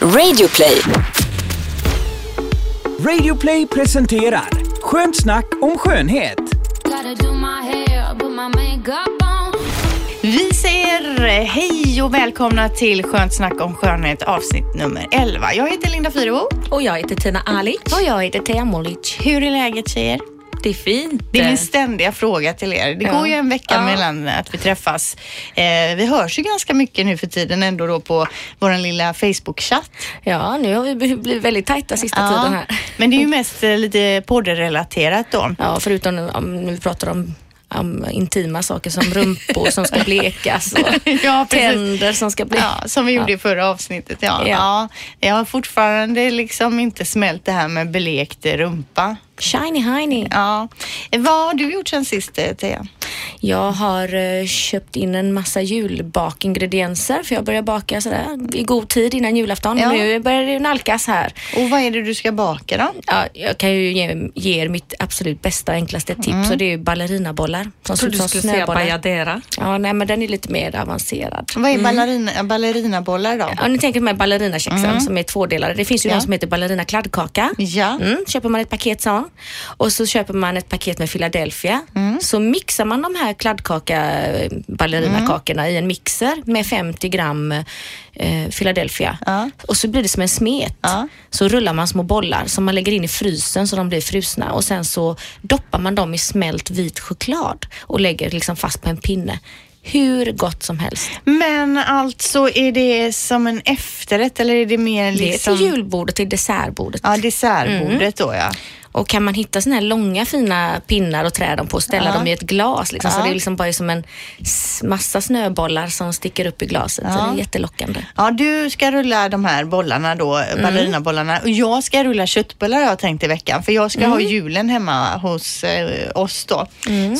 Radioplay. Radioplay presenterar Skönt snack om skönhet. Vi säger hej och välkomna till Skönt snack om skönhet avsnitt nummer 11. Jag heter Linda Fyrebo. Och jag heter Tina Alic. Och jag heter Thea Molic. Hur är läget tjejer? Det är fint. Det är min ständiga fråga till er. Det Ja. går ju en vecka Ja. mellan att vi träffas. Eh, vi hörs ju ganska mycket nu för tiden ändå då på vår lilla Facebook-chatt. Ja, nu har vi blivit väldigt tajta sista tiden här. Men det är ju mest eh, lite poddralaterat då. Ja, förutom om, vi pratar om, om intima saker som rumpor som ska blekas och Ja, tänder som ska blekas. Ja, som vi gjorde i förra avsnittet. Ja. Ja. Ja. Jag har fortfarande liksom inte smält det här med belekt rumpa. Shiny Heiny. Ja. Vad har du gjort sen sist, eh, Thea? Jag har eh, köpt in en massa julbakingredienser för jag börjar baka sådär i god tid innan julafton. Ja. Nu börjar det nalkas här. Och vad är det du ska baka då? Ja, jag kan ju ge, ge er mitt absolut bästa och enklaste tips och det är ju ballerinabollar. Som Jag trodde du skulle säga bajadera. Ja, nej men den är lite mer avancerad. Vad är ballerina, ballerinabollar då? Ja, ni tänker de här ballerinakexen som är tvådelade. Det finns ju Ja. någon som heter ballerina kladdkaka. Ja. Mm, köper man ett paket sån. Och så köper man ett paket med Philadelphia. Så mixar man de här kladdkaka ballerinakakorna i en mixer med 50 gram eh, Philadelphia. Ja. Och så blir det som en smet. Ja. Så rullar man små bollar som man lägger in i frysen så de blir frusna och sen så doppar man dem i smält vit choklad och lägger liksom fast på en pinne. Hur gott som helst. Men alltså, är det som en efterrätt eller är det mer Det är liksom... till julbordet, till dessertbordet. Ja, dessertbordet då ja. Och kan man hitta såna här långa fina pinnar och trä dem på och ställa Ja. dem i ett glas liksom, så Ja. det är liksom bara som en massa snöbollar som sticker upp i glaset. Så Ja. det är jättelockande. Ja, du ska rulla de här bollarna då, Mm. ballerinabollarna. Och jag ska rulla köttbullar har jag tänkt i veckan. För jag ska Mm. ha julen hemma hos eh, oss då.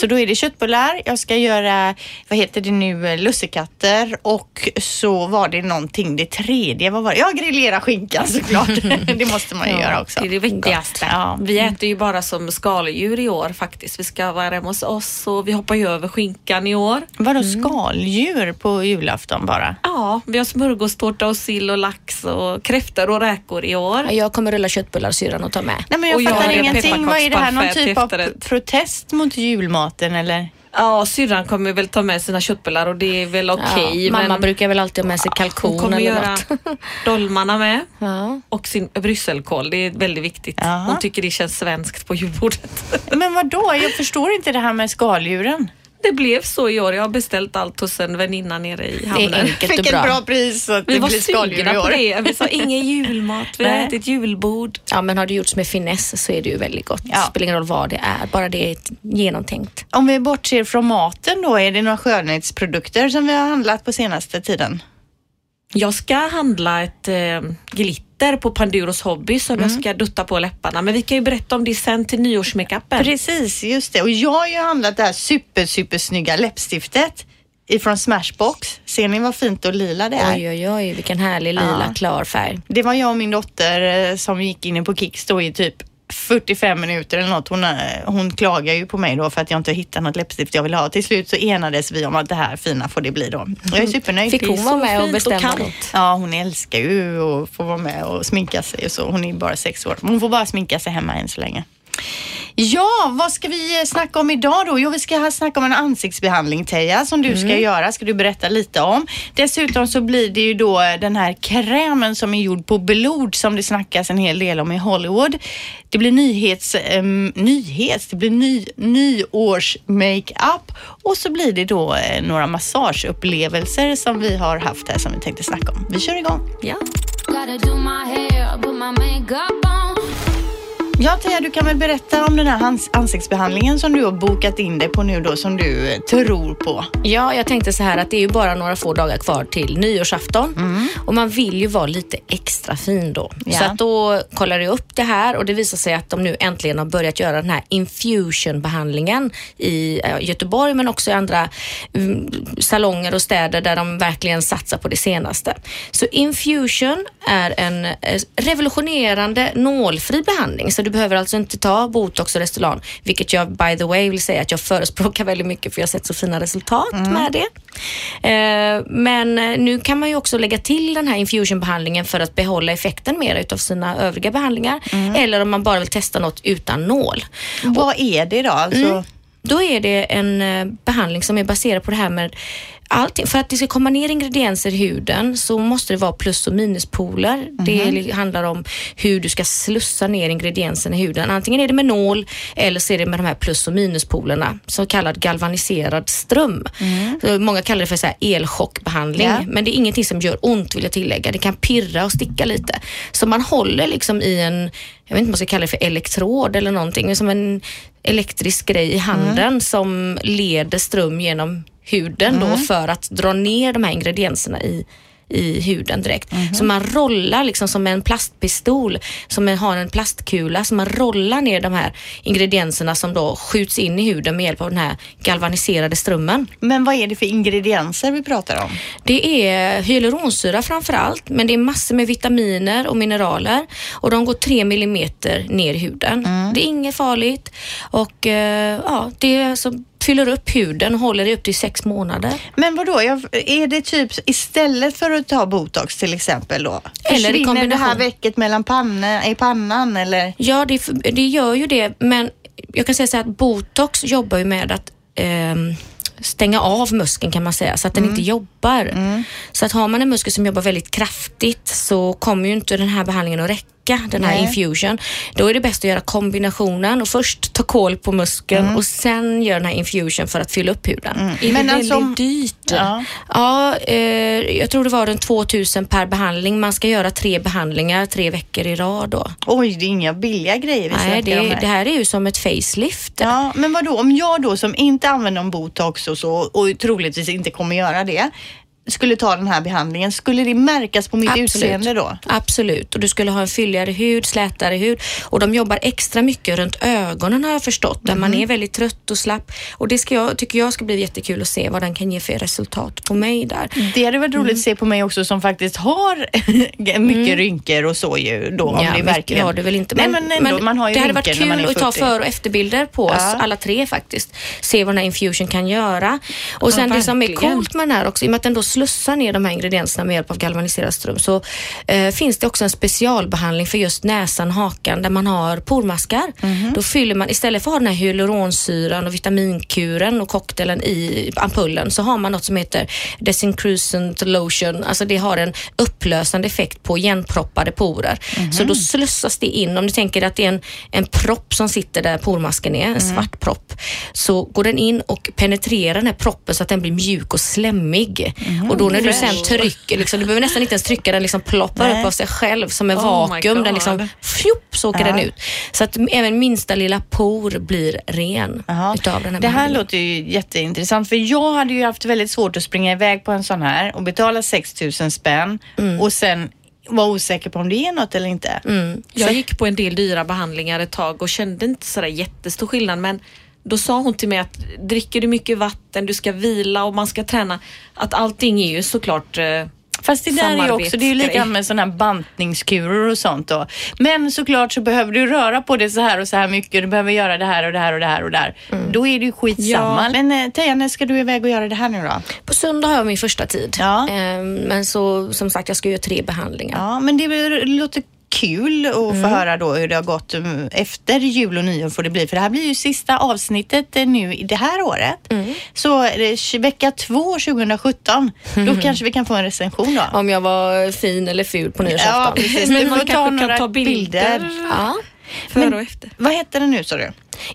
Så då är det köttbullar, jag ska göra, vad heter det nu, eh, lussekatter och så var det någonting, det tredje, vad var det? Ja, grillera skinka såklart. det måste man ju göra också. Det är det viktigaste. Ja. Vi äter ju bara som skaldjur i år faktiskt. Vi ska vara hemma hos oss och vi hoppar ju över skinkan i år. Vadå Mm. skaldjur på julafton bara? Ja, vi har smörgåstårta och sill och lax och kräftor och räkor i år. Ja, Jag kommer rulla köttbullar syrran och ta med. Nej men jag Och jag fattar en ingenting. Vad är det här? Någon typ av protest mot julmaten eller? Ja, syrran kommer väl ta med sina köttbullar och det är väl okej. ja, mamma men brukar väl alltid ha med sig hon kalkon kommer eller göra något. dolmarna med. Ja. Och sin brysselkål, det är väldigt viktigt. Jaha. Hon tycker det känns svenskt på julbordet. Men vad då? Jag förstår inte det här med skaldjuren. Det blev så i år. Jag har beställt allt hos en väninna nere i Det hamnen. är enkelt och Vilket bra. bra pris så att Vi det blir skaldjur i sugna på år. det. Vi sa ingen julmat, vi har ätit julbord. Ja, men har det gjorts med finess så är det ju väldigt gott. Ja. Spelar ingen roll vad det är, bara det är ett genomtänkt. Om vi bortser från maten då, är det några skönhetsprodukter som vi har handlat på senaste tiden? Jag ska handla ett eh, glitter på Panduros hobby som jag ska dutta på läpparna. Men vi kan ju berätta om det sen till nyårsmakeupen. Precis, just det. Och jag har ju handlat det här super, super snygga läppstiftet ifrån Smashbox. Ser ni vad fint och lila det är? Oj, oj, oj, vilken härlig lila Ja. klar färg. Det var jag och min dotter eh, som gick in på Kicks då i typ 45 minuter eller något. Hon, eh, hon klagar ju på mig då för att jag inte hittat något läppstift jag vill ha. Till slut så enades vi om att det här fina får det bli då. Jag är supernöjd. Fick hon vara med och bestämma kallt. Ja, hon älskar ju att få vara med och sminka sig och så. Hon är bara sex år. Hon får bara sminka sig hemma än så länge. Ja, vad ska vi eh, snacka om idag då? Jo, vi ska ha- snacka om en ansiktsbehandling Teija som du ska göra. Ska du berätta lite om. Dessutom så blir det ju då eh, den här krämen som är gjord på blod som det snackas en hel del om i Hollywood. Det blir nyhets, um, nyhets, det blir ny, nyårs-makeup och så blir det då eh, några massageupplevelser som vi har haft här som vi tänkte snacka om. Vi kör igång. Ja. Gotta Ja, Teija, du kan väl berätta om den här ans- ansiktsbehandlingen som du har bokat in dig på nu då, som du eh, tror på. Ja, jag tänkte så här att det är ju bara några få dagar kvar till nyårsafton och man vill ju vara lite extra fin då. Ja. Så att då kollade jag upp det här och det visar sig att de nu äntligen har börjat göra den här infusionbehandlingen i Göteborg men också i andra mm, salonger och städer där de verkligen satsar på det senaste. Så infusion är en eh, revolutionerande nålfri behandling så du behöver alltså inte ta botox och Restylane, vilket jag by the way vill säga att jag förespråkar väldigt mycket för jag har sett så fina resultat med det. Eh, men eh, nu kan man ju också lägga till den här infusionbehandlingen för att behålla effekten mer utav sina övriga behandlingar. Eller om man bara vill testa något utan nål. Vad är det då? Alltså, Mm. Då är det en eh, behandling som är baserad på det här med allting. För att det ska komma ner ingredienser i huden så måste det vara plus och minuspoler. Det li- handlar om hur du ska slussa ner ingredienserna i huden. Antingen är det med nål eller så är det med de här plus och minuspolerna, så kallad galvaniserad ström. Så Många kallar det för så elchockbehandling, Ja. men det är ingenting som gör ont vill jag tillägga. Det kan pirra och sticka lite. Så man håller liksom i en, jag vet inte om man ska kalla det för elektrod eller någonting, men som en elektrisk grej i handen som leder ström genom huden då för att dra ner de här ingredienserna i i huden direkt. Så man rollar liksom som en plastpistol, som har en plastkula, så man rollar ner de här ingredienserna som då skjuts in i huden med hjälp av den här galvaniserade strömmen. Men vad är det för ingredienser vi pratar om? Det är hyaluronsyra framför allt, men det är massor med vitaminer och mineraler och de går 3 millimeter ner i huden. Det är inget farligt och eh, ja, det alltså fyller upp huden och håller i upp till sex månader. Men vad då? är det typ istället för att ta botox till exempel då? Eller i Försvinner det kombination. här vecket mellan panna, i pannan eller? Ja, det, det gör ju det, men jag kan säga så här att botox jobbar ju med att ehm, stänga av muskeln kan man säga så att den inte jobbar. Så att har man en muskel som jobbar väldigt kraftigt så kommer ju inte den här behandlingen att räcka, den här Nej. infusion. Då är det bäst att göra kombinationen och först ta koll på muskeln och sen göra den här infusion för att fylla upp huden. Är det Men väldigt alltså- dyrt? Ja. Ja, eh, jag tror det var runt 2000 per behandling. Man ska göra tre behandlingar tre veckor i rad då. Oj, det är inga billiga grejer vi Nej, det, om det här. här är ju som ett facelift. Ja, men vad då? Om jag då som inte använder någon botox och så och troligtvis inte kommer göra det skulle ta den här behandlingen, skulle det märkas på mitt utseende då? Absolut. Och du skulle ha en fylligare hud, slätare hud. Och de jobbar extra mycket runt ögonen har jag förstått, där Mhm. man är väldigt trött och slapp. Och det ska jag, tycker jag ska bli jättekul att se vad den kan ge för resultat på mig där. Det hade varit roligt att se på mig också som faktiskt har mycket rynkor och så ju då. Om Ja, det verkligen... har du väl inte. Nej, men, ändå, man har ju det hade varit kul att ta 40. för och efterbilder på oss, Ja. alla tre faktiskt. Se vad den här infusion kan göra. Och sen det som är verkligen. coolt med den här också, i och med att den då slussar ner de här ingredienserna med hjälp av galvaniserad ström, så eh, finns det också en specialbehandling för just näsan, hakan, där man har pormaskar. Mhm. Då fyller man, istället för att ha den här hyaluronsyran och vitaminkuren och cocktailen i ampullen, så har man något som heter desincrucent lotion. Alltså det har en upplösande effekt på igenproppade porer. Mhm. Så då slussas det in, om du tänker att det är en, en propp som sitter där pormasken är, en Mm. svart propp, så går den in och penetrerar den här proppen så att den blir mjuk och slemmig. Mhm. Och då när du sen trycker, liksom, du behöver nästan inte ens trycka, den liksom ploppar Nej. upp av sig själv som en Oh vakuum. Den liksom, fjupp, så åker Ja. den ut. Så att även minsta lilla por blir ren Jaha. utav den här Det här behandlingen. låter ju jätteintressant för jag hade ju haft väldigt svårt att springa iväg på en sån här och betala 6 000 spänn Mm. och sen vara osäker på om det är något eller inte. Mm. Jag gick på en del dyra behandlingar ett tag och kände inte sådär jättestor skillnad men då sa hon till mig att dricker du mycket vatten, du ska vila och man ska träna. Att allting är ju såklart eh, Fast det där är ju också, det är ju likadant med sådana här bantningskurer och sånt då. Men såklart så behöver du röra på det så här och så här mycket. Du behöver göra det här och det här och det här och där. Mm. Då är det ju skitsamma. Men eh, Teija, när ska du iväg och göra det här nu då? På söndag har jag min första tid. Ja. Ehm, Men så, som sagt, jag ska göra tre behandlingar. Ja, men det låter kul att Mm. få höra då hur det har gått mm, efter jul och nyår får det bli. För det här blir ju sista avsnittet eh, nu i det här året. Mm. Så det tj- vecka två 2017, då kanske vi kan få en recension då. Om jag var fin eller ful på Ja, nyårsafton. precis. Men man ta kanske några kan ta bilder, bilder. Ja. före och efter. Vad heter den nu sa du?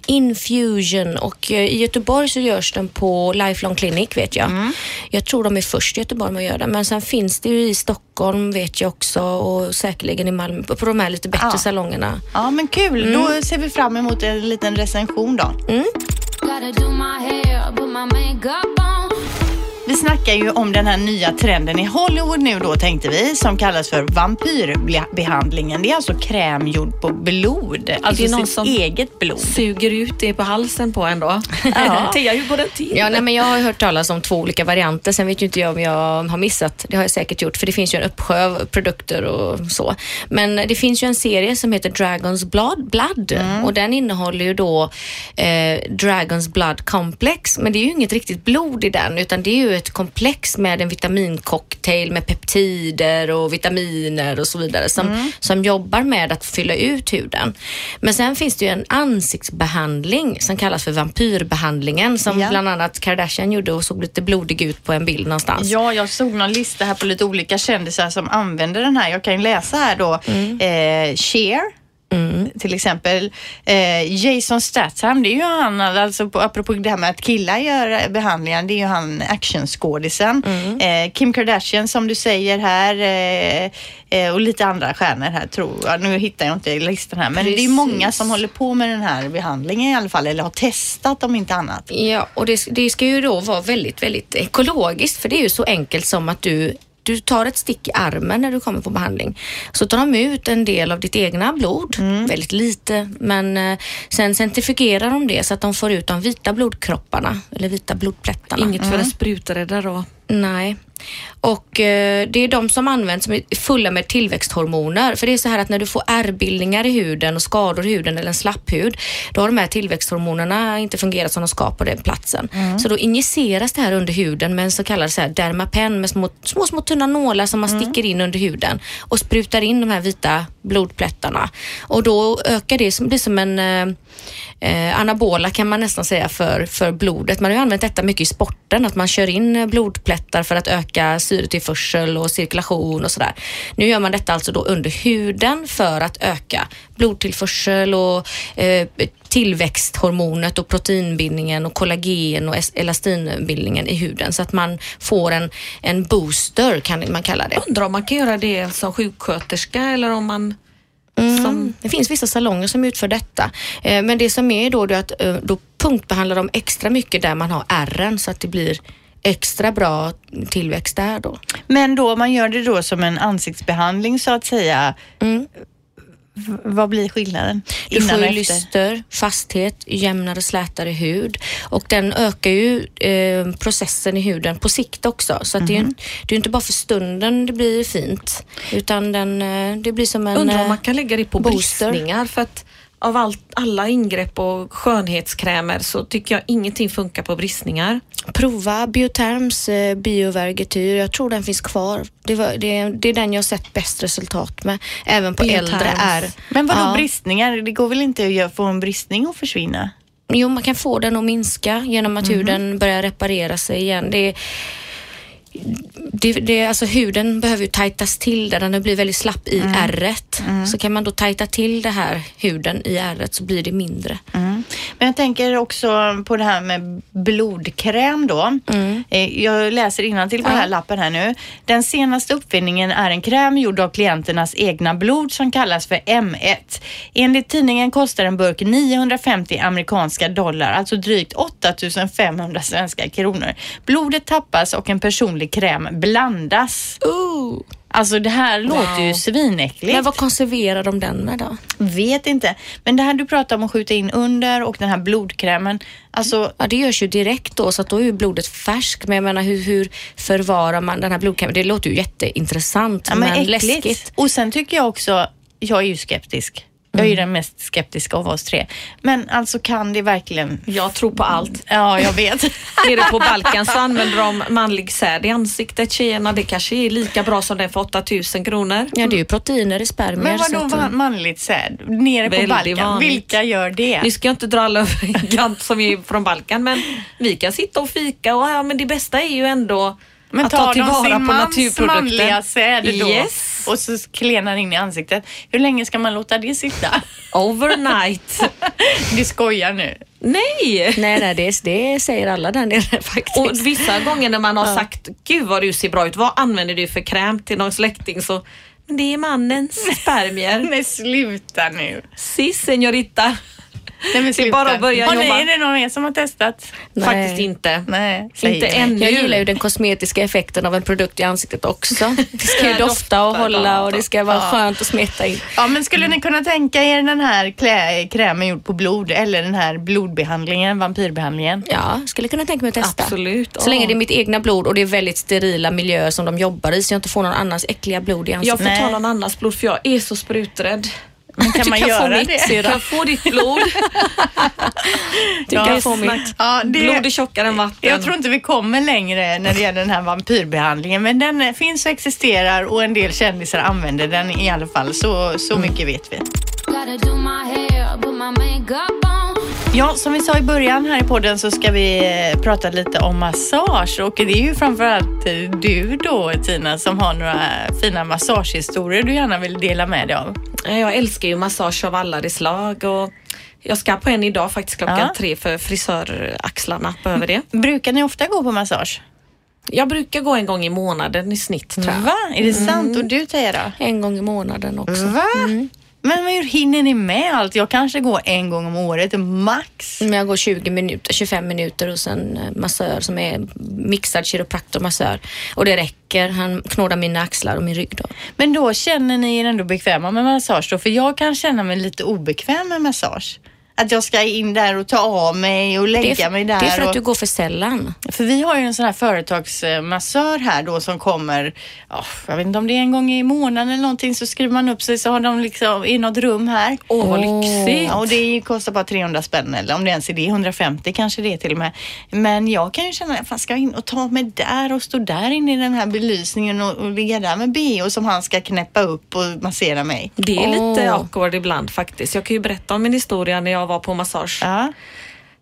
Infusion och eh, i Göteborg så görs den på Lifelong Clinic vet jag. Mm. Jag tror de är först i Göteborg med att göra den men sen finns det ju i Stockholm vet jag också och säkerligen i Malmö på de här lite bättre Ja. salongerna. Ja men kul, Mm. då ser vi fram emot en liten recension då. Gotta Vi snackar ju om den här nya trenden i Hollywood nu då tänkte vi som kallas för vampyrbehandlingen. Det är alltså kräm gjord på blod, alltså det någon sitt som- eget blod. Suger ut det på halsen på en då. Ja. Tia, hur går den till? Ja, nej, men jag har hört talas om två olika varianter. Sen vet ju inte jag om jag har missat. Det har jag säkert gjort, för det finns ju en uppsjö av produkter och så. Men det finns ju en serie som heter Dragons Blood, Blood och den innehåller ju då eh, Dragons Blood Complex. Men det är ju inget riktigt blod i den, utan det är ju ett komplex med en vitamincocktail med peptider och vitaminer och så vidare som, som jobbar med att fylla ut huden. Men sen finns det ju en ansiktsbehandling som kallas för vampyrbehandlingen som Ja. bland annat Kardashian gjorde och såg lite blodig ut på en bild någonstans. Ja, jag såg någon lista här på lite olika kändisar som använder den här. Jag kan ju läsa här då. Eh, Cher. Till exempel eh, Jason Statham, det är ju han, alltså på, apropå det här med att killar gör behandlingar, det är ju han actionskådisen. Eh, Kim Kardashian som du säger här eh, eh, och lite andra stjärnor här tror jag. Nu hittar jag inte listan här, men det är Precis. många som håller på med den här behandlingen i alla fall, eller har testat om inte annat. Ja, och det, det ska ju då vara väldigt, väldigt ekologiskt för det är ju så enkelt som att du du tar ett stick i armen när du kommer på behandling. Så tar de ut en del av ditt egna blod, väldigt lite, men eh, sen centrifugerar de det så att de får ut de vita blodkropparna, eller vita blodplättarna. Inget för en spruträdda då. Nej. Och eh, det är de som används som är fulla med tillväxthormoner. För det är så här att när du får ärrbildningar i huden och skador i huden eller en slapphud, då har de här tillväxthormonerna inte fungerat som de ska på den platsen. Så då injiceras det här under huden med en så kallad så här dermapen med små, små, små tunna nålar som man sticker in under huden och sprutar in de här vita blodplättarna. Och då ökar det, som, blir som en eh, eh, anabola kan man nästan säga för, för blodet. Man har ju använt detta mycket i sporten, att man kör in blodplättar för att öka syretillförsel och cirkulation och sådär. Nu gör man detta alltså då under huden för att öka blodtillförsel och eh, tillväxthormonet och proteinbildningen och kollagen och elastinbildningen i huden så att man får en, en booster kan man kalla det. Undrar om man kan göra det som sjuksköterska eller om man Som, det finns vissa salonger som utför detta. Eh, men det som är då, är att eh, då punktbehandlar de extra mycket där man har ärren så att det blir extra bra tillväxt där då. Men då, man gör det då som en ansiktsbehandling så att säga. Mm. v- Vad blir skillnaden? Du får ju lyster, fasthet, jämnare, slätare hud och den ökar ju eh, processen i huden på sikt också. Så att det, är ju, inte- det är inte bara för stunden det blir fint utan den, eh, det blir som en... Undrar om eh, man kan lägga det på booster. bristningar för att av allt, alla ingrepp och skönhetskrämer så tycker jag ingenting funkar på bristningar. Prova Bioterms eh, biovergetyr. Jag tror den finns kvar. Det, var, det, det är den jag har sett bäst resultat med. Även på Bioterms. äldre är. Men vadå Ja. bristningar? Det går väl inte att göra- få en bristning att försvinna? Jo, man kan få den att minska genom att huden börjar reparera sig igen. Det, är- det, det, alltså huden behöver ju tajtas till där den blir väldigt slapp i ärret. Så kan man då tajta till det här huden i ärret så blir det mindre. Mm. Men jag tänker också på det här med blodkräm då. Eh, Jag läser till på den här lappen här nu. Den senaste uppfinningen är en kräm gjord av klienternas egna blod som kallas för M1. Enligt tidningen kostar en burk 950 amerikanska dollar, alltså drygt 8500 svenska kronor. Blodet tappas och en personlig kräm blandas. Alltså det här låter ju svinäckligt. Men vad konserverar de den med då? Vet inte. Men det här du pratar om att skjuta in under och den här blodkrämen. Alltså, Ja, det görs ju direkt då så att då är ju blodet färskt. Men jag menar hur, hur förvarar man den här blodkrämen? Det låter ju jätteintressant ja, men, men läskigt. Och sen tycker jag också, jag är ju skeptisk. Jag är ju den mest skeptiska av oss tre. Men alltså kan det verkligen... Jag tror på allt. Ja, jag vet. Nere på Balkan så använder de manlig säd i ansiktet. Tjejerna, det kanske är lika bra som den för 8000 kronor. Ja, det är ju proteiner i spermier. Men vadå att- manligt säd? Nere på Balkan. vanligt. Vilka gör det? Nu ska jag inte dra alla över som är från Balkan men vi kan sitta och fika och ja, men det bästa är ju ändå Men att tar ta tillvara på naturprodukten. manliga säd då Yes. och så klenar in i ansiktet. Hur länge ska man låta det sitta? Overnight. Du skojar nu. Nej! Nej, nej det, det säger alla där nere faktiskt. Och vissa gånger när man har sagt Gud vad du ser bra ut, vad använder du för kräm till någon släkting så men det är mannens spermier. Nej, sluta nu. Si señorita. Nej, men Det är bara att börja Har ni- jobba. Är det någon mer som har testat? Nej. Faktiskt inte. Nej, Inte ännu. Jag gillar ju den kosmetiska effekten av en produkt i ansiktet också. Det ska ju dofta och hålla och det ska vara Ja. skönt att smeta in. Ja, men skulle ni kunna tänka er den här klä, krämen gjord på blod eller den här blodbehandlingen, vampyrbehandlingen? Ja, skulle kunna tänka mig att testa. Absolut. Så länge det är mitt egna blod och det är väldigt sterila miljöer som de jobbar i så jag inte får någon annans äckliga blod i Jag ansiktet. får Nej. ta någon annans blod för jag är så spruträdd. Men kan man du kan göra få mitt, det? Kan jag få ditt blod? Du Ja, kan få mitt. Ja, det, Blod är tjockare än vatten. jag tror inte vi kommer längre när det gäller den här vampyrbehandlingen, men den finns och existerar och en del kändisar använder den i alla fall. Så, så mycket vet vi. Ja, som vi sa i början här i podden så ska vi eh, prata lite om massage och det är ju framförallt eh, du då Tina som har några fina massagehistorier du gärna vill dela med dig av. Jag älskar ju massage av alla de slag och jag ska på en idag faktiskt klockan Ja. tre för frisöraxlarna behöver det. Brukar ni ofta gå på massage? Jag brukar gå en gång i månaden i snitt tror jag. Va? Är det sant? Och du Teija då? En gång i månaden också. Va? Men hur hinner ni med allt? Jag kanske går en gång om året, max. Men jag går 20 minuter, 25 minuter hos en massör som är mixad kiropraktor massör. Och det räcker. Han knådar mina axlar och min rygg då. Men då känner ni er ändå bekväma med massage då? För jag kan känna mig lite obekväm med massage. Att jag ska in där och ta av mig och lägga för, mig där. det är för och... att du går för sällan. För vi har ju en sån här företagsmassör här då som kommer, ja, jag vet inte om det är en gång i månaden eller någonting, så skriver man upp sig så har de liksom i något rum här. Åh, vad lyxigt. Ja, och det kostar bara 300 spänn eller om det ens är det, 150 kanske det är till och med. Men jag kan ju känna, fan ska jag in och ta mig där och stå där inne i den här belysningen och, och ligga där med BH som han ska knäppa upp och massera mig. Det är lite Åh. awkward ibland faktiskt. Jag kan ju berätta om min historia när jag var på massage. Ja.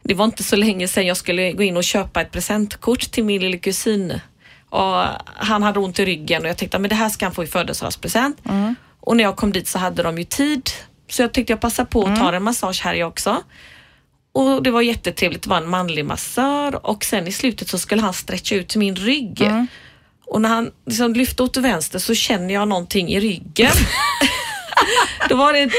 Det var inte så länge sedan jag skulle gå in och köpa ett presentkort till min lilla kusin. Och han hade ont i ryggen och jag tänkte att det här ska han få i födelsedagspresent. Och när jag kom dit så hade de ju tid. Så jag tänkte jag passar på att ta en massage här jag också. Och det var jättetrevligt, det var en manlig massör och sen i slutet så skulle han stretcha ut min rygg. Och när han liksom lyfte åt vänster så känner jag någonting i ryggen. Då var det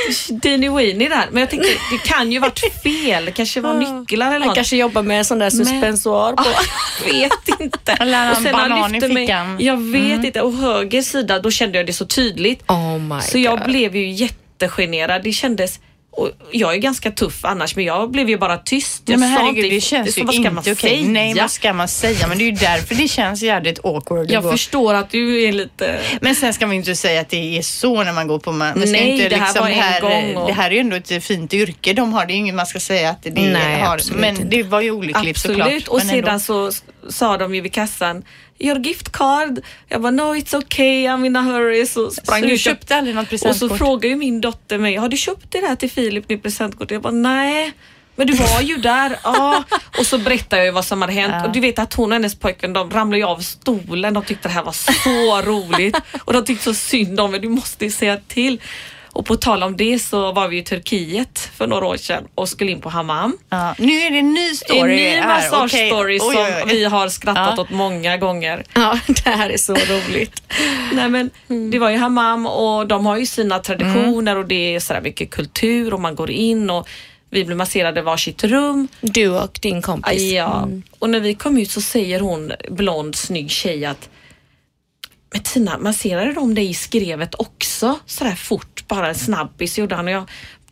teeny weeny där. Men jag tänkte, det kan ju varit fel. Det kanske var nycklar eller Han något. kanske jobbar med sån där suspensoar på. Jag vet inte. Eller han Och sen när han banan i mig- fickan. Jag vet inte. Och höger sida, då kände jag det så tydligt. Oh my Så jag God. blev ju jättegenerad. Det kändes och jag är ganska tuff annars men jag blev ju bara tyst. Nej, Jag men sa herregud, inte, det känns ju inte okej. säga? Nej, vad ska man säga? Men det är ju därför det känns jävligt awkward. Jag förstår att du är lite... Men sen ska man ju inte säga att det är så när man går på ma- man ska Nej, inte det här var en här, gång och- Det här är ju ändå ett fint yrke de har. Det är inget man ska säga att det Nej, har. absolut Men inte. det var ju olyckligt Absolut. såklart. Och men sedan ändå. så sa de ju vid kassan Your gift card. Jag bara no it's okay, I'm in a hurry. Så sprang Så du köpte aldrig något Och så presentkort? frågade ju min dotter mig, har du köpt det här till Filip, ditt presentkort? Jag bara nej. Men du var ju där. Ja. Och så berättade jag vad som hade hänt. Ja. Och du vet att hon och hennes pojkvän de ramlade av stolen. De tyckte det här var så roligt. Och de tyckte så synd om mig. Du måste ju säga till. Och på tal om det så var vi i Turkiet för några år sedan och skulle in på hammam. Ja. Nu är det en ny story En ny massage-story. Oj, som oj, oj. vi har skrattat Ja. åt många gånger. Ja, det här är så roligt. Nej, men Det var ju hammam och de har ju sina traditioner Mm. och det är sådär mycket kultur och man går in och vi blir masserade varsitt rum. Du och din kompis. Ja. Mm. Och när vi kom ut så säger hon, blond snygg tjej att men Tina, masserade de dig i skrevet också? Sådär fort, bara en snabbis gjorde han och jag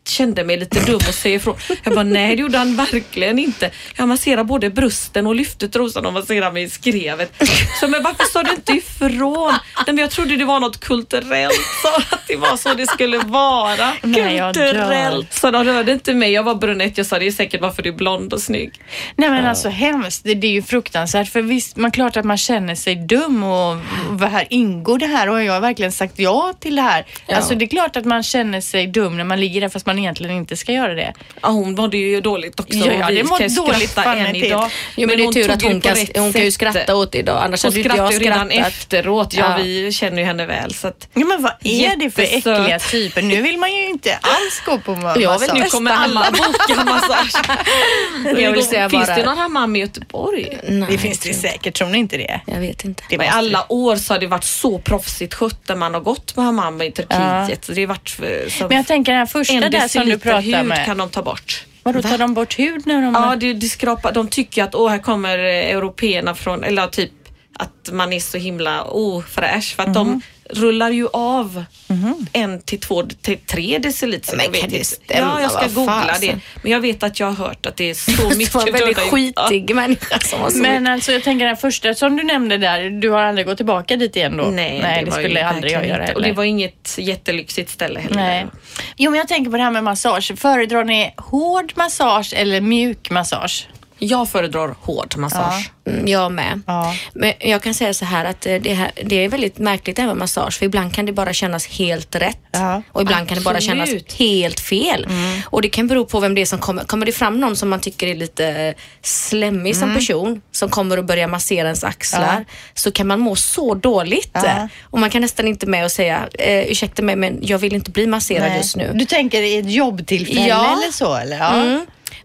kände mig lite dum och säger ifrån. Jag bara, nej det gjorde han verkligen inte. Jag masserade både brösten och lyfte trosan och masserade mig i skrevet. Så men varför sa du inte ifrån? Nej, men jag trodde det var något kulturellt, så att det var så det skulle vara. Nej, kulturellt. Så de rörde inte mig, jag var brunett. Jag sa det är säkert varför du är blond och snygg. Nej men alltså hemskt. Det, det är ju fruktansvärt. För visst, man klart att man känner sig dum och, och här ingår det här? Och jag har verkligen sagt ja till det här. Ja. Alltså det är klart att man känner sig dum när man ligger där fast man egentligen inte ska göra det. Ja, hon mådde ju dåligt också. Ja, ja, det mådde dåligt än idag. Jo, men, det är tur att hon kan, hon kan ju skratta åt det idag. Annars Hon hade inte jag skrattade ju redan skrattat. efteråt. Ja, Ja. vi känner ju henne väl. Så att, Ja men vad är det för Jättesöt. äckliga typer? Nu vill man ju inte alls gå på ma- Jag vill massage. nu kommer alla boka massage. Jag vill säga Finns bara- det någon hammam i Göteborg? Nej, Det finns det säkert, tror ni inte det? Jag vet inte. det Men I alla år så har det varit så proffsigt skött när man har gått på hammam i Turkiet. Så det har varit så Men jag tänker den här första där som du pratar hud med. kan de ta bort. Vadå, tar de bort hud när de... Ja, det, det skrapar, de tycker att åh, här kommer eh, européerna från, eller typ att man är så himla ofräsch för att de Mhm. Rullar ju av en till två till tre deciliter. Men kan det stämma? Ja, jag ska googla fasen? det. Men jag vet att jag har hört att det är så Det mycket var en väldigt djur. Ja. skitig människa som var så Men alltså jag tänker den första som du nämnde där, du har aldrig gått tillbaka dit igen då? Nej, Nej det, ju skulle aldrig jag göra inte. Och heller. det var inget jättelyxigt ställe heller. Nej. Jo men jag tänker på det här med massage. Föredrar ni hård massage eller mjuk massage? Jag föredrar hård massage. Mm, Jag med. Ja. Men jag kan säga så här att eh, det, här, det är väldigt märkligt med massage för ibland kan det bara kännas helt rätt Ja, och ibland kan det bara kännas absolut. helt fel. Mm. Och det kan bero på vem det är som kommer. Kommer det fram någon som man tycker är lite slemmig Mm. som person som kommer och börjar massera ens axlar så kan man må så dåligt Ja. och man kan nästan inte med och säga eh, ursäkta mig men jag vill inte bli masserad Nej. just nu. Du tänker i ett jobbtillfälle Ja. eller så eller? Ja.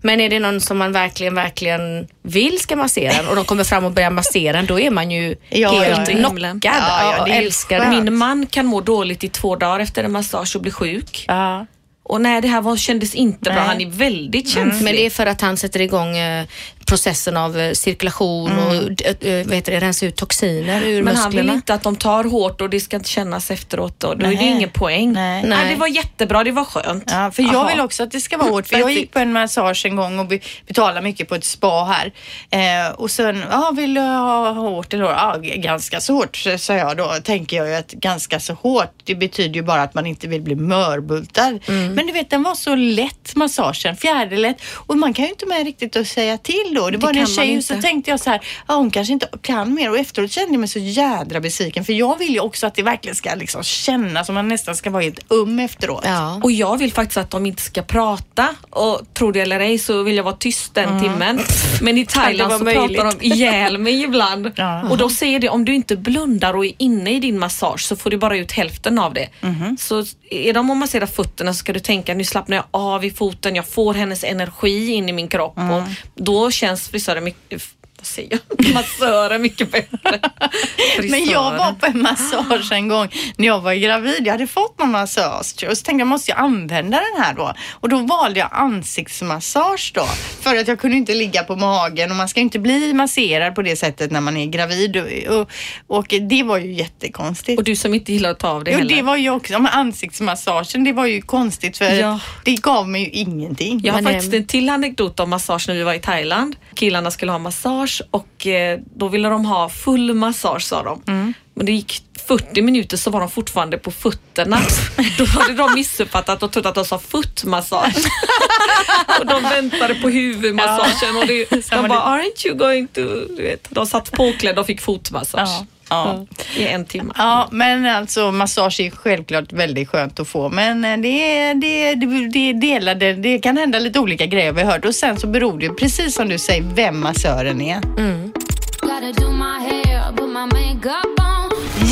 Mm. Men är det någon som man verkligen, verkligen vill ska massera en och de kommer fram och börjar massera en, då är man ju Ja, helt ja, knockad Ja, ja, och älskar skönt. Min man kan må dåligt i två dagar efter en massage och bli sjuk. Ja. Och nej, det här var, kändes inte bra. Nej. Han är väldigt känslig. Men det är för att han sätter igång eh, processen av eh, cirkulation och eh, vad heter det, rensa ut toxiner ur Men han vill musklerna. inte att de tar hårt och det ska inte kännas efteråt. Då, då är det ingen poäng. Nej. Nej. Nej. det var jättebra, det var skönt. Ja, för jag Aha. vill också att det ska vara hårt. För jag gick på en massage en gång och be- betalade mycket på ett spa här. Eh, och sen, ja, vill du ha hårt eller hårt? G- ganska så hårt, sa jag då. Tänker jag ju att ganska så hårt, det betyder ju bara att man inte vill bli mörbultad. Men du vet, den var så lätt massagen, fjäderlätt. Och man kan ju inte med riktigt att säga till då. Det var kan en tjej och så tänkte jag så här, ja, hon kanske inte kan mer. Och efteråt kände jag mig så jädra besviken. För jag vill ju också att det verkligen ska liksom kännas som man nästan ska vara helt um efteråt. Ja. Och jag vill faktiskt att de inte ska prata och tro det eller ej så vill jag vara tyst den timmen. Men i Thailand så möjligt? pratar de ihjäl mig ibland. Ja. Och då säger det, om du inte blundar och är inne i din massage så får du bara ut hälften av det. Så är de och masserar fötterna så ska du tänka, nu slappnar jag av i foten, jag får hennes energi in i min kropp och då känns frisörer mycket säger jag? Massören mycket bättre. Men jag var på en massage en gång när jag var gravid. Jag hade fått någon massage och så tänkte jag måste jag använda den här då? Och då valde jag ansiktsmassage då för att jag kunde inte ligga på magen och man ska inte bli masserad på det sättet när man är gravid och, och, och det var ju jättekonstigt. Och du som inte gillar att ta av det Jo, heller. det var ju också, men ansiktsmassagen, det var ju konstigt för Ja. det gav mig ju ingenting. Jag har Men, faktiskt ehm, en till anekdot om massage när vi var i Thailand. Killarna skulle ha massage och eh, då ville de ha full massage sa de. Mm. Men det gick 40 minuter så var de fortfarande på fötterna. Då hade de missuppfattat och trott att de sa footmassage. och de väntade på huvudmassagen och det, de bara aren't you going to... Du vet, de satt påklädda och fick fotmassage Ja, ja. i en timme. Ja, men alltså massage är självklart väldigt skönt att få. Men eh, det, är- det, det, delade, det kan hända lite olika grejer vi har hört. Och sen så beror det ju, precis som du säger, vem massören är. On.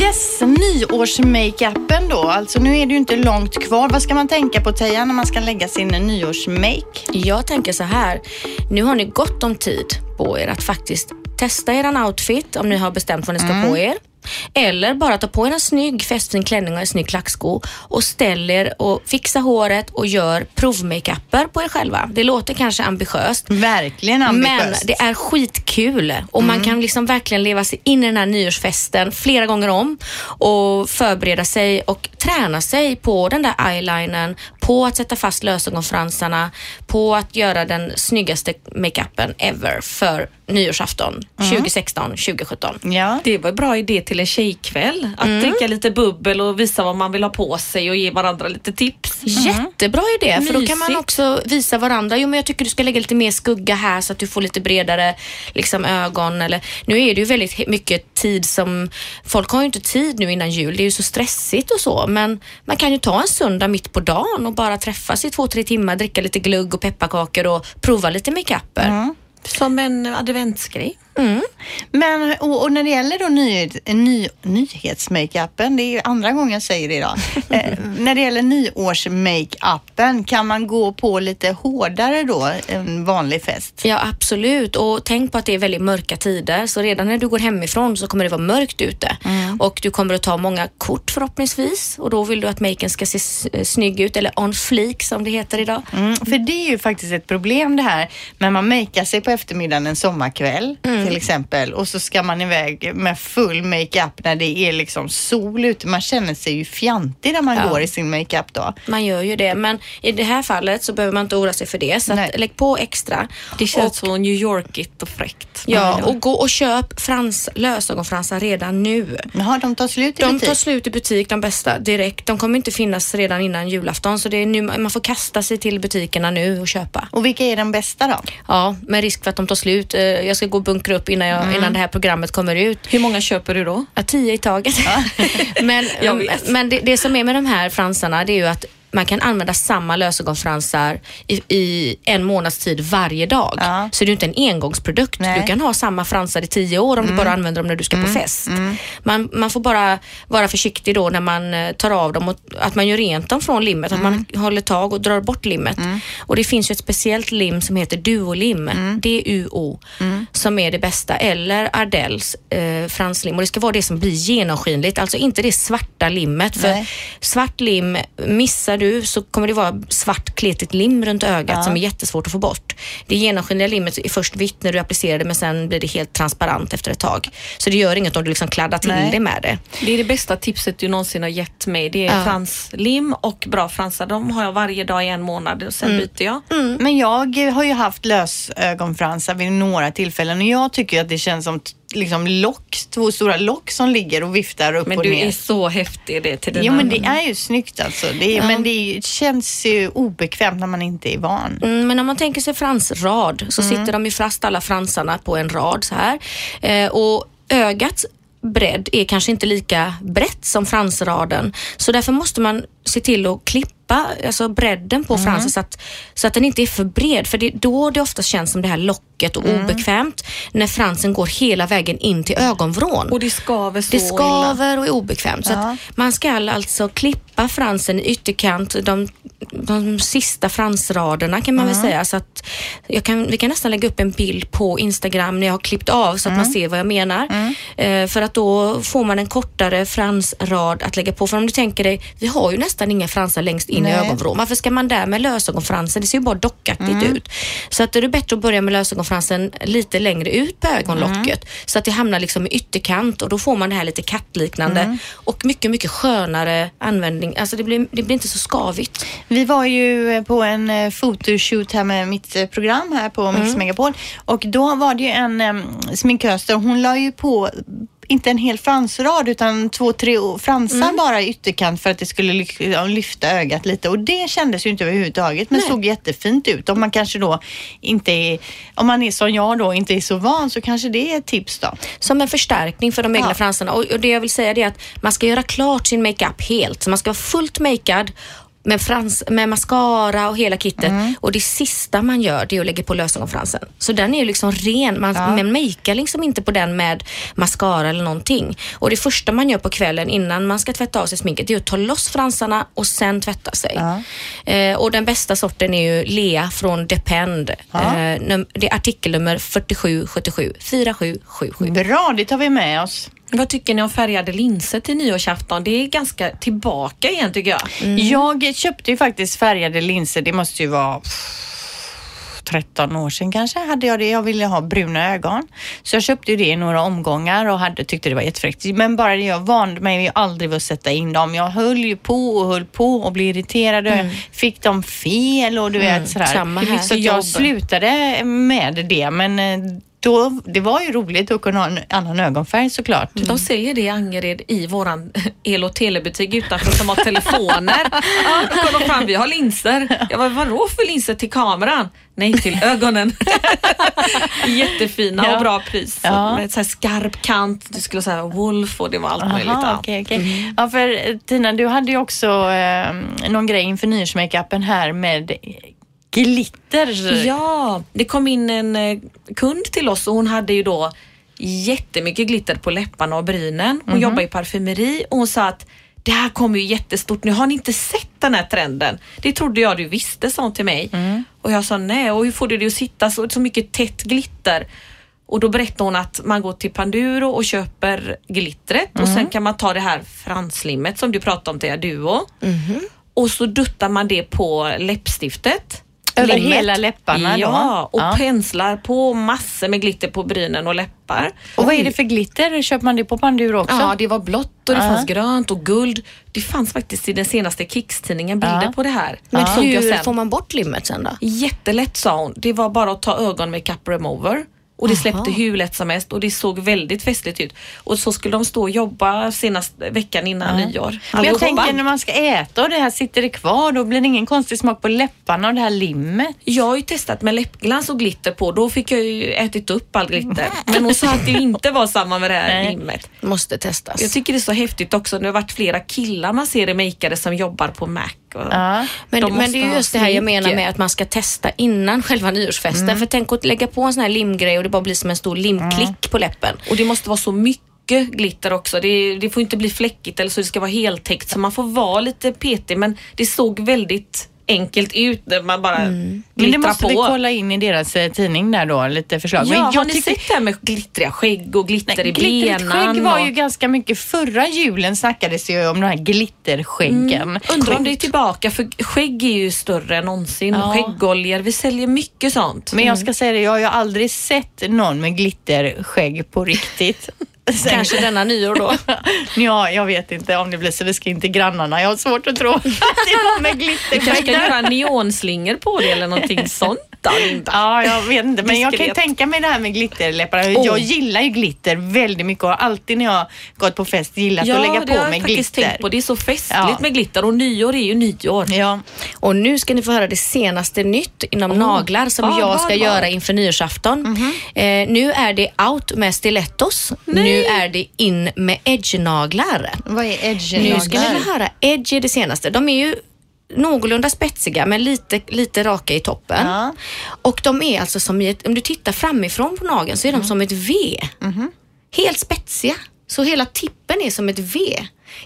Yes, nyårsmakeupen då. Alltså nu är det ju inte långt kvar. Vad ska man tänka på Teija när man ska lägga sin nyårsmake? Jag tänker så här, nu har ni gott om tid på er att faktiskt testa eran outfit om ni har bestämt vad ni ska på er. Eller bara ta på er en snygg festfin klänning och en snygg klacksko och ställ er och fixa håret och gör provmakeuper på er själva. Det låter kanske ambitiöst. Verkligen Men ambitiöst. det är skitkul och man kan liksom verkligen leva sig in i den här nyårsfesten flera gånger om och förbereda sig och träna sig på den där eyelinern, på att sätta fast lösögonfransarna, på att göra den snyggaste makeupen ever för nyårsafton 2016, 2017. Ja. Det var en bra idé till en tjejkväll. Att dricka lite bubbel och visa vad man vill ha på sig och ge varandra lite tips. Jättebra idé, för då kan man också visa varandra. Jo, men jag tycker du ska lägga lite mer skugga här så att du får lite bredare liksom, ögon. Eller, nu är det ju väldigt mycket tid som... Folk har ju inte tid nu innan jul. Det är ju så stressigt och så. Men man kan ju ta en söndag mitt på dagen och bara träffas i två, tre timmar, dricka lite glögg och pepparkakor och prova lite makeuper. Mm. Som en adventsgrej. Men och, och när det gäller då nyhet, ny, nyhetsmakeupen, det är andra gången jag säger det idag. eh, när det gäller nyårsmakeupen, kan man gå på lite hårdare då än vanlig fest? Ja, absolut. Och tänk på att det är väldigt mörka tider. Så redan när du går hemifrån så kommer det vara mörkt ute. Och du kommer att ta många kort förhoppningsvis. Och då vill du att maken ska se s- snygg ut, eller on fleek som det heter idag. Mm, för det är ju faktiskt ett problem det här när man makear sig på eftermiddagen en sommarkväll till exempel och så ska man iväg med full makeup när det är liksom sol ute. Man känner sig ju fjantig när man Ja. går i sin makeup då. Man gör ju det, men i det här fallet så behöver man inte oroa sig för det. Så lägg på extra. Det känns och, så New Yorkigt och fräckt. Ja, och gå och köp frans, lösögonfransar redan nu. Jaha, de tar slut i De butik? tar slut i butik, de bästa, direkt. De kommer inte finnas redan innan julafton, så det är nu, man får kasta sig till butikerna nu och köpa. Och vilka är de bästa då? Ja, med risk för att de tar slut. Eh, Jag ska gå och bunkra upp innan, jag, innan det här programmet kommer ut. Hur många köper du då? Ja, tio i taget. men Jag vet. men det, det som är med de här fransarna, det är ju att man kan använda samma lösögonfransar i, i en månads tid varje dag. Ja. Så det är inte en engångsprodukt. Nej. Du kan ha samma fransar i tio år om du bara använder dem när du ska på fest. Man, man får bara vara försiktig då när man eh, tar av dem och att man gör rent dem från limmet. Att man håller tag och drar bort limmet. Och det finns ju ett speciellt lim som heter Duolim, D-U-O, som är det bästa. Eller Ardells eh, franslim. Och det ska vara det som blir genomskinligt, alltså inte det svarta limmet. För Nej. svart lim, missar du så kommer det vara svart kletigt lim runt ögat som är jättesvårt att få bort. Det genomskinliga limmet är först vitt när du applicerar det men sen blir det helt transparent efter ett tag. Så det gör inget om du liksom kladdar till Nej. det med det. Det är det bästa tipset du någonsin har gett mig. Det är Ja. franslim och bra fransar. De har jag varje dag i en månad och sen byter jag. Men jag har ju haft lösögonfransar vid några tillfällen och jag tycker att det känns som liksom lock, två stora lock som ligger och viftar upp Men och du ner. är så häftig det till dina... Jo men det är ju snyggt alltså. Det är, Men det känns ju obekvämt när man inte är van. Mm, men om man tänker sig fransrad så sitter de ju fast alla fransarna på en rad så här. Eh, och ögats bredd är kanske inte lika brett som fransraden. Så därför måste man se till att klippa alltså bredden på fransen så att, så att den inte är för bred. För det är då det ofta känns som det här locket och obekvämt när fransen går hela vägen in till ögonvrån. Och det skaver så Det illa. skaver och är obekvämt. Så Ja. att man ska alltså klippa fransen i ytterkant, de, de sista fransraderna kan man väl säga. Så att jag kan, vi kan nästan lägga upp en bild på Instagram när jag har klippt av så att man ser vad jag menar. Eh, för att då får man en kortare fransrad att lägga på. För om du tänker dig, vi har ju nästan inga fransar längst in i Nej. ögonvrån. Varför ska man där med lösögonfransen? Det ser ju bara dockaktigt ut. Så att det är bättre att börja med lösögonfransen lite längre ut på ögonlocket så att det hamnar liksom i ytterkant och då får man det här lite kattliknande och mycket, mycket skönare användning. Alltså det blir, det blir inte så skavigt. Vi var ju eh, på en eh, photoshoot här med mitt eh, program här på Mix Megapol och då var det ju en um, sminkös där hon la ju på inte en hel fransrad utan två, tre fransar bara i ytterkant för att det skulle lyfta ögat lite och det kändes ju inte överhuvudtaget men Nej. såg jättefint ut. Om man kanske då inte är, om man är som jag då, inte är så van så kanske det är ett tips då. Som en förstärkning för de egna Ja. fransarna. Och, det jag vill säga är att man ska göra klart sin makeup helt. Så man ska vara fullt makead med, frans, med mascara och hela kittet. Mm. Och det sista man gör det är att lägga på lösögonfransen. Så den är ju liksom ren. Man, man makear liksom inte på den med mascara eller någonting. Och det första man gör på kvällen innan man ska tvätta av sig sminket det är att ta loss fransarna och sen tvätta sig. Eh, och den bästa sorten är ju Lea från Depend. Eh, num- det är artikelnummer 4777 4777. Bra, det tar vi med oss. Vad tycker ni om färgade linser till nyårsafton? Det är ganska tillbaka igen tycker jag. Jag köpte ju faktiskt färgade linser. Det måste ju vara pff, 13 år sedan kanske hade jag det. Jag ville ha bruna ögon. Så jag köpte ju det i några omgångar och hade, tyckte det var jättefräckt. Men bara det jag vande mig ju aldrig vid att sätta in dem. Jag höll ju på och höll på och blev irriterad. och Fick dem fel och du vet sådär. samma här. Så jag slutade med det. Men eh, då, det var ju roligt att kunna ha en annan ögonfärg såklart. De säljer det i Angered i våran el och telebutik utanför som har telefoner. Då kom de fram, vi har linser. Jag bara, vadå för linser till kameran? Nej, till ögonen. Jättefina Ja. och bra pris. Ja. Med så skarp kant, du skulle säga Wolf och det var allt möjligt. Aha, Ja. okej, okej. Ja, för eh, Tina, du hade ju också eh, någon grej inför nyårsmakeupen här med glitter. Ja, det kom in en eh, kund till oss och hon hade ju då jättemycket glitter på läpparna och brynen. Hon jobbar i parfymeri och hon sa att det här kommer ju jättestort nu. Har ni inte sett den här trenden? Det trodde jag du visste, sa hon till mig. Och jag sa nej, och hur får du det att sitta så, så mycket tätt glitter? Och då berättade hon att man går till Panduro och köper glittret och sen kan man ta det här franslimmet som du pratade om till Duo. Och så duttar man det på läppstiftet. Över Limmet. hela läpparna då? Ja, och Ja. penslar på massor med glitter på brynen och läppar. Och vad är det för glitter? Köper man det på Panduro också? Ja, det var blått och det Ja. fanns grönt och guld. Det fanns faktiskt i den senaste Kicks-tidningen bilder Ja. på det här. Men hur sen. får man bort limmet sen då? Jättelätt sa hon. Det var bara att ta ögonmakeup remover. Och det släppte hur lätt som helst och det såg väldigt festligt ut. Och så skulle de stå och jobba senaste veckan innan nyår. Men jag tänker när man ska äta och det här sitter det kvar, då blir det ingen konstig smak på läpparna och det här limmet. Jag har ju testat med läppglans och glitter på. Då fick jag ju ätit upp all glitter. Men hon sa att det inte var samma med det här Nej. limmet. Måste testas. Jag tycker det är så häftigt också. Det har varit flera killar man ser i makeare som jobbar på Mac. Ja. Men, de men det är just det här jag menar med att man ska testa innan själva nyårsfesten. För tänk att lägga på en sån här limgrej och det bara blir som en stor limklick på läppen. Och det måste vara så mycket glitter också. Det, det får inte bli fläckigt eller så det ska vara heltäckt. Så man får vara lite petig men det såg väldigt enkelt ut man bara Men det måste på. vi kolla in i deras eh, tidning där då, lite förslag. Ja, Men har ni sett det här med glittriga skägg och glitter Nej, i glittrigt benen? skägg var och- ju ganska mycket. Förra julen snackades ju om de här glitterskäggen. Undrar om det är tillbaka för skägg är ju större än någonsin. Ja. Skäggoljor, vi säljer mycket sånt. Men jag ska säga det, jag har ju aldrig sett någon med glitterskägg på riktigt. Sen- Kanske denna nyår då. Ja, jag vet inte om det blir så. Vi ska in till grannarna. Jag har svårt att tro att det är någon med Vi kanske glitterskägg ska där. göra neonslingor på det eller någonting sånt Linda. Ja, jag vet inte. Men jag kan ju tänka mig det här med glitterläpparna. Oh. Jag gillar ju glitter väldigt mycket och har alltid när jag gått på fest gillat att lägga det på har jag mig faktiskt glitter. tänkt på. Det är så festligt Ja. med glitter och nyår är ju nyår. Ja. Och nu ska ni få höra det senaste nytt inom naglar som vad, jag ska vad? göra inför nyårsafton. eh, nu är det out med stilettos. Nu är det in med edge-naglar. Vad är edge Nu ska ni få höra. Edge är det senaste. De är ju någorlunda spetsiga men lite, lite raka i toppen. Ja. Och de är alltså som i ett, om du tittar framifrån på nageln så är de som ett V. Helt spetsiga. Så hela tippen är som ett V.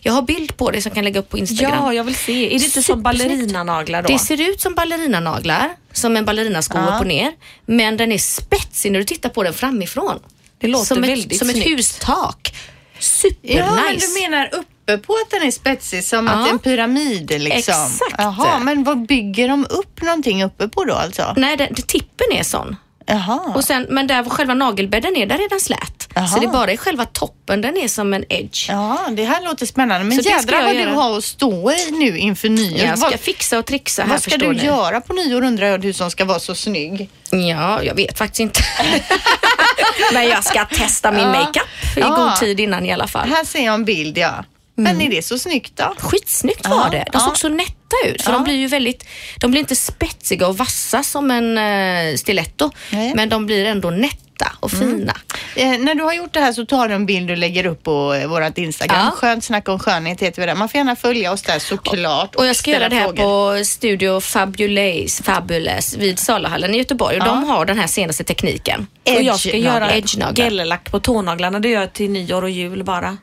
Jag har bild på det som jag kan lägga upp på Instagram. Ja, jag vill se. Är det inte som ballerinanaglar då? Det ser ut som ballerinanaglar, som en ballerinasko Ja. upp och ner. Men den är spetsig när du tittar på den framifrån. Det låter som väldigt ett, Som ett snyggt. hustak. Supernice. Ja, men du menar uppe på att den är spetsig som att Ja. det är en pyramid liksom? Exakt. Jaha, men vad bygger de upp någonting uppe på då alltså? Nej, den, tippen är sån. Jaha. Och sen, men där var själva nagelbädden är, där är den slät. Jaha. Så det är bara i själva toppen den är som en edge. Ja, det här låter spännande. Men jädrar jag vad du göra. har att stå i nu inför nyår. Jag ska vad, fixa och trixa här vad ska du ni. göra på nyår undrar jag, du som ska vara så snygg? Ja, jag vet faktiskt inte. men jag ska testa min Ja. makeup i Ja. god tid innan i alla fall. Här ser jag en bild, ja. Men är det så snyggt då? Skitsnyggt Ja, var det. De ja. såg så nätta ut. För Ja. de blir ju väldigt, de blir inte spetsiga och vassa som en uh, stiletto. Nej. Men de blir ändå nätta och fina. Eh, när du har gjort det här så tar du en bild och lägger upp på eh, vårt Instagram. Ja. Skönt snack om skönhet heter vi där. Man får gärna följa oss där såklart. Och jag ska göra det här frågor. på Studio Fabulous, Fabulous vid Salahallen i Göteborg. Och Ja. de har den här senaste tekniken. och jag ska göra Edge-naglar. gellack på tånaglarna. Det gör jag till nyår och jul bara.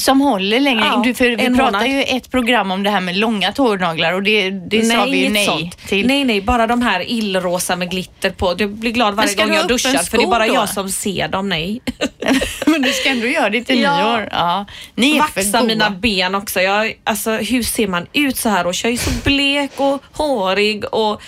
Som håller längre. Ja, du, för vi en pratar månad. ju ett program om det här med långa tånaglar och det, det sa vi ju nej sånt. till. Nej, nej, bara de här illrosa med glitter på. Du blir glad varje gång jag duschar för det är bara då? jag som ser dem. Nej. Men du ska ändå göra det till Ja. nyår. Ja. Ni är för Vaxa goa. mina ben också. Jag, alltså, hur ser man ut så här? Och jag är så blek och hårig och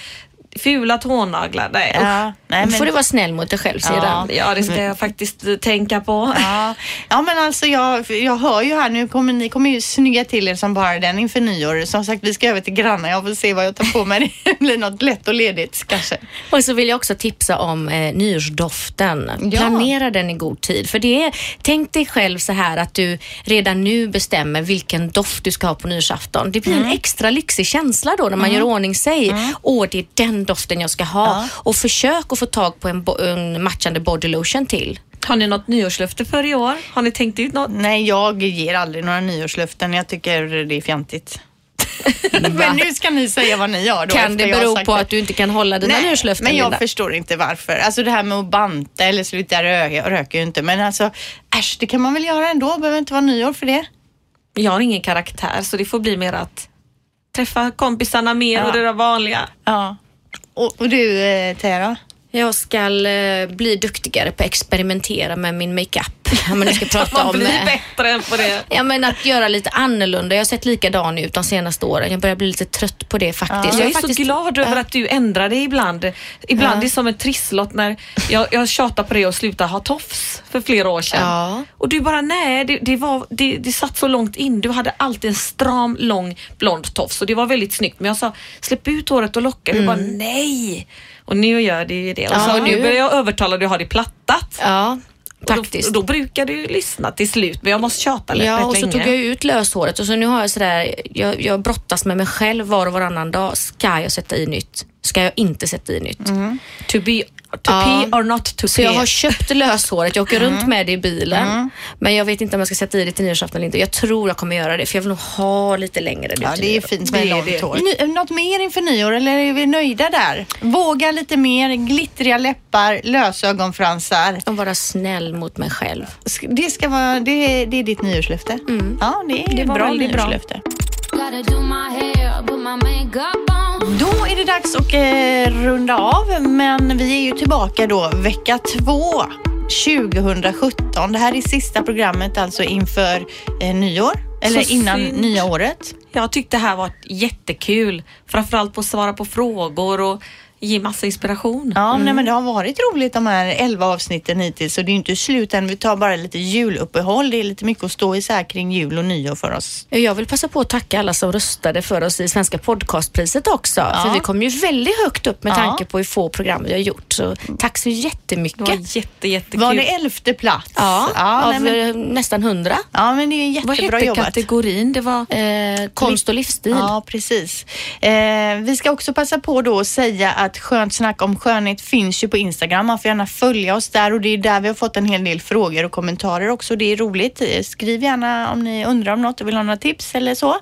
fula tånaglar. Nej. Ja, nej, men, får du vara snäll mot dig själv sedan. Ja. Ja, det ska jag faktiskt eh, tänka på. ja. ja men alltså jag, jag hör ju här nu kommer ni kommer ju snygga till er som bara den inför nyår. Som sagt vi ska över till grannar. Jag får se vad jag tar på mig. Det blir något lätt och ledigt kanske. Och så vill jag också tipsa om eh, nyårsdoften. Ja. Planera den i god tid. För det är, tänk dig själv så här att du redan nu bestämmer vilken doft du ska ha på nyårsafton. Det blir Mm. en extra lyxig känsla då när man gör ordning sig. Åh, det är den doften jag ska ha. Ja. Och försök att få tag på en, bo- en matchande body lotion till. Har ni något nyårslöfte för i år? Har ni tänkt ut något? Nej jag ger aldrig några nyårslöften. Jag tycker det är fjantigt. Men nu ska ni säga vad ni gör då. Kan det bero på det. att du inte kan hålla dina Nej, nyårslöften men jag Linda? förstår inte varför. Alltså det här med att banta eller sluta röka, jag röker ju inte. Men alltså äsch, det kan man väl göra ändå. Behöver inte vara nyår för det. Jag har ingen karaktär så det får bli mer att träffa kompisarna mer Ja. och det där vanliga. Ja. Och, och du eh, Teija då? Jag ska eh, bli duktigare på att experimentera med min makeup. Om man nu ska prata om... blir eh, bättre än på det. Ja men att göra lite annorlunda. Jag har sett likadan ut de senaste åren. Jag börjar bli lite trött på det faktiskt. Jag är har så faktiskt, glad över Ja. att du ändrar dig ibland. Ibland är det som en trisslott när jag, jag tjatade på det och slutade ha tofs för flera år sedan. Ja. Och du bara nej, det, det, var, det, det satt så långt in. Du hade alltid en stram, lång, blond tofs och det var väldigt snyggt. Men jag sa släpp ut håret och locka. Du bara nej. Och nu gör det ju det. Och, Ja, så, nu börjar jag övertala dig att ha det plattat. Ja, Och. Då, då brukar du lyssna till slut men jag måste tjata lite Ja, och så länge. tog jag ut löshåret och så nu har jag sådär, jag, jag brottas med mig själv var och varannan dag. Ska jag sätta i nytt? Ska jag inte sätta i nytt? To be, to Ja. pee or not to Så jag pee. har köpt löshåret, jag åker runt med det i bilen. Men jag vet inte om jag ska sätta i det till nyårsafton eller inte. Jag tror jag kommer göra det för jag vill nog ha lite längre nu Ja, det är fint med Det är långt hår. Något mer inför nyår eller är vi nöjda där? Våga lite mer, glittriga läppar, lösögonfransar. Och vara snäll mot mig själv. Det, ska vara, det, är, det är ditt nyårslöfte? Ja, det är Det var bra bra. nyårslöfte. Gotta do my hair, put my makeup on. Då är det dags att eh, runda av, men vi är ju tillbaka då vecka två 2017. Det här är sista programmet alltså inför eh, nyår, eller Så innan synd. nya året. Jag tyckte det här var jättekul. Framförallt på att svara på frågor och ge massa inspiration. Ja, nej, men det har varit roligt de här 11 avsnitten hittills och det är inte slut än. Vi tar bara lite juluppehåll. Det är lite mycket att stå isär kring jul och nyår för oss. Jag vill passa på att tacka alla som röstade för oss i Svenska podcastpriset också. För vi kom ju väldigt högt upp med Ja. tanke på hur få program vi har gjort. Så tack så jättemycket. Det var jätte, jättekul. Var det elfte plats? Ja, ja, av nej, men, eh, nästan hundra. ja men det är Vad jättebra hette jobbat. kategorin? Det var... Eh, konst och livsstil. Ja, precis. Eh, vi ska också passa på då att säga att Skönt snack om skönhet finns ju på Instagram. Man får gärna följa oss där och det är där vi har fått en hel del frågor och kommentarer också. Det är roligt. Skriv gärna om ni undrar om något och vill ha några tips eller så.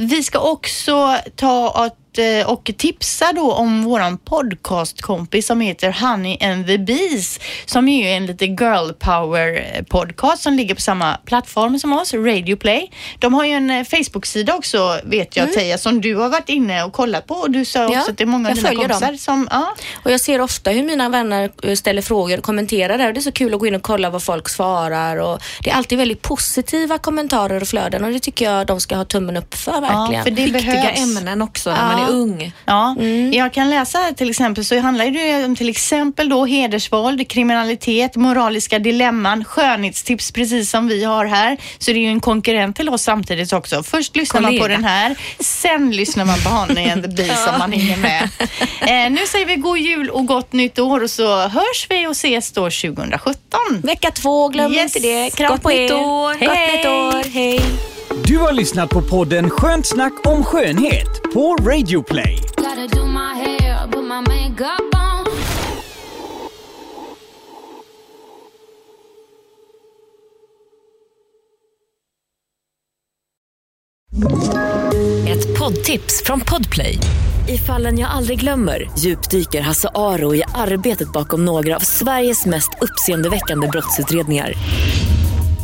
Vi ska också ta att eh, och tipsa då om våran podcastkompis som heter Honey and the Bees som är ju en lite girl power eh, podcast som ligger på samma plattform som oss, Radio Play. De har ju en eh, Facebook-sida också vet jag Teija som du har varit inne och kollat på och du sa också Ja, att det är många av dina följer dem. kompisar som, ja, Och jag ser ofta hur mina vänner ställer frågor och kommenterar där. Och det är så kul att gå in och kolla vad folk svarar. Och det är alltid väldigt positiva kommentarer och flöden och det tycker jag de ska ha tummen upp för ja verkligen. för det Viktiga behövs. ämnen också när Ja. man är ung. Ja, jag kan läsa till exempel så handlar det om till exempel då hedersvåld, kriminalitet, moraliska dilemman, skönhetstips precis som vi har här. Så det är ju en konkurrent till oss samtidigt också. Först lyssnar man på Kollega. den här, sen lyssnar man på Honey and the Bee som man hinner med. Eh, nu säger vi god jul och gott nytt år och så hörs vi och ses då 2017. Vecka två, glöm Yes. inte det. Kram Gott på er. nytt år. Gott Hej. nytt år. Hej. Du har lyssnat på podden Skönt snack om skönhet på Radio Play. Ett poddtips från Podplay. I fallen jag aldrig glömmer djupdyker Hasse Aro i arbetet bakom några av Sveriges mest uppseendeväckande brottsutredningar.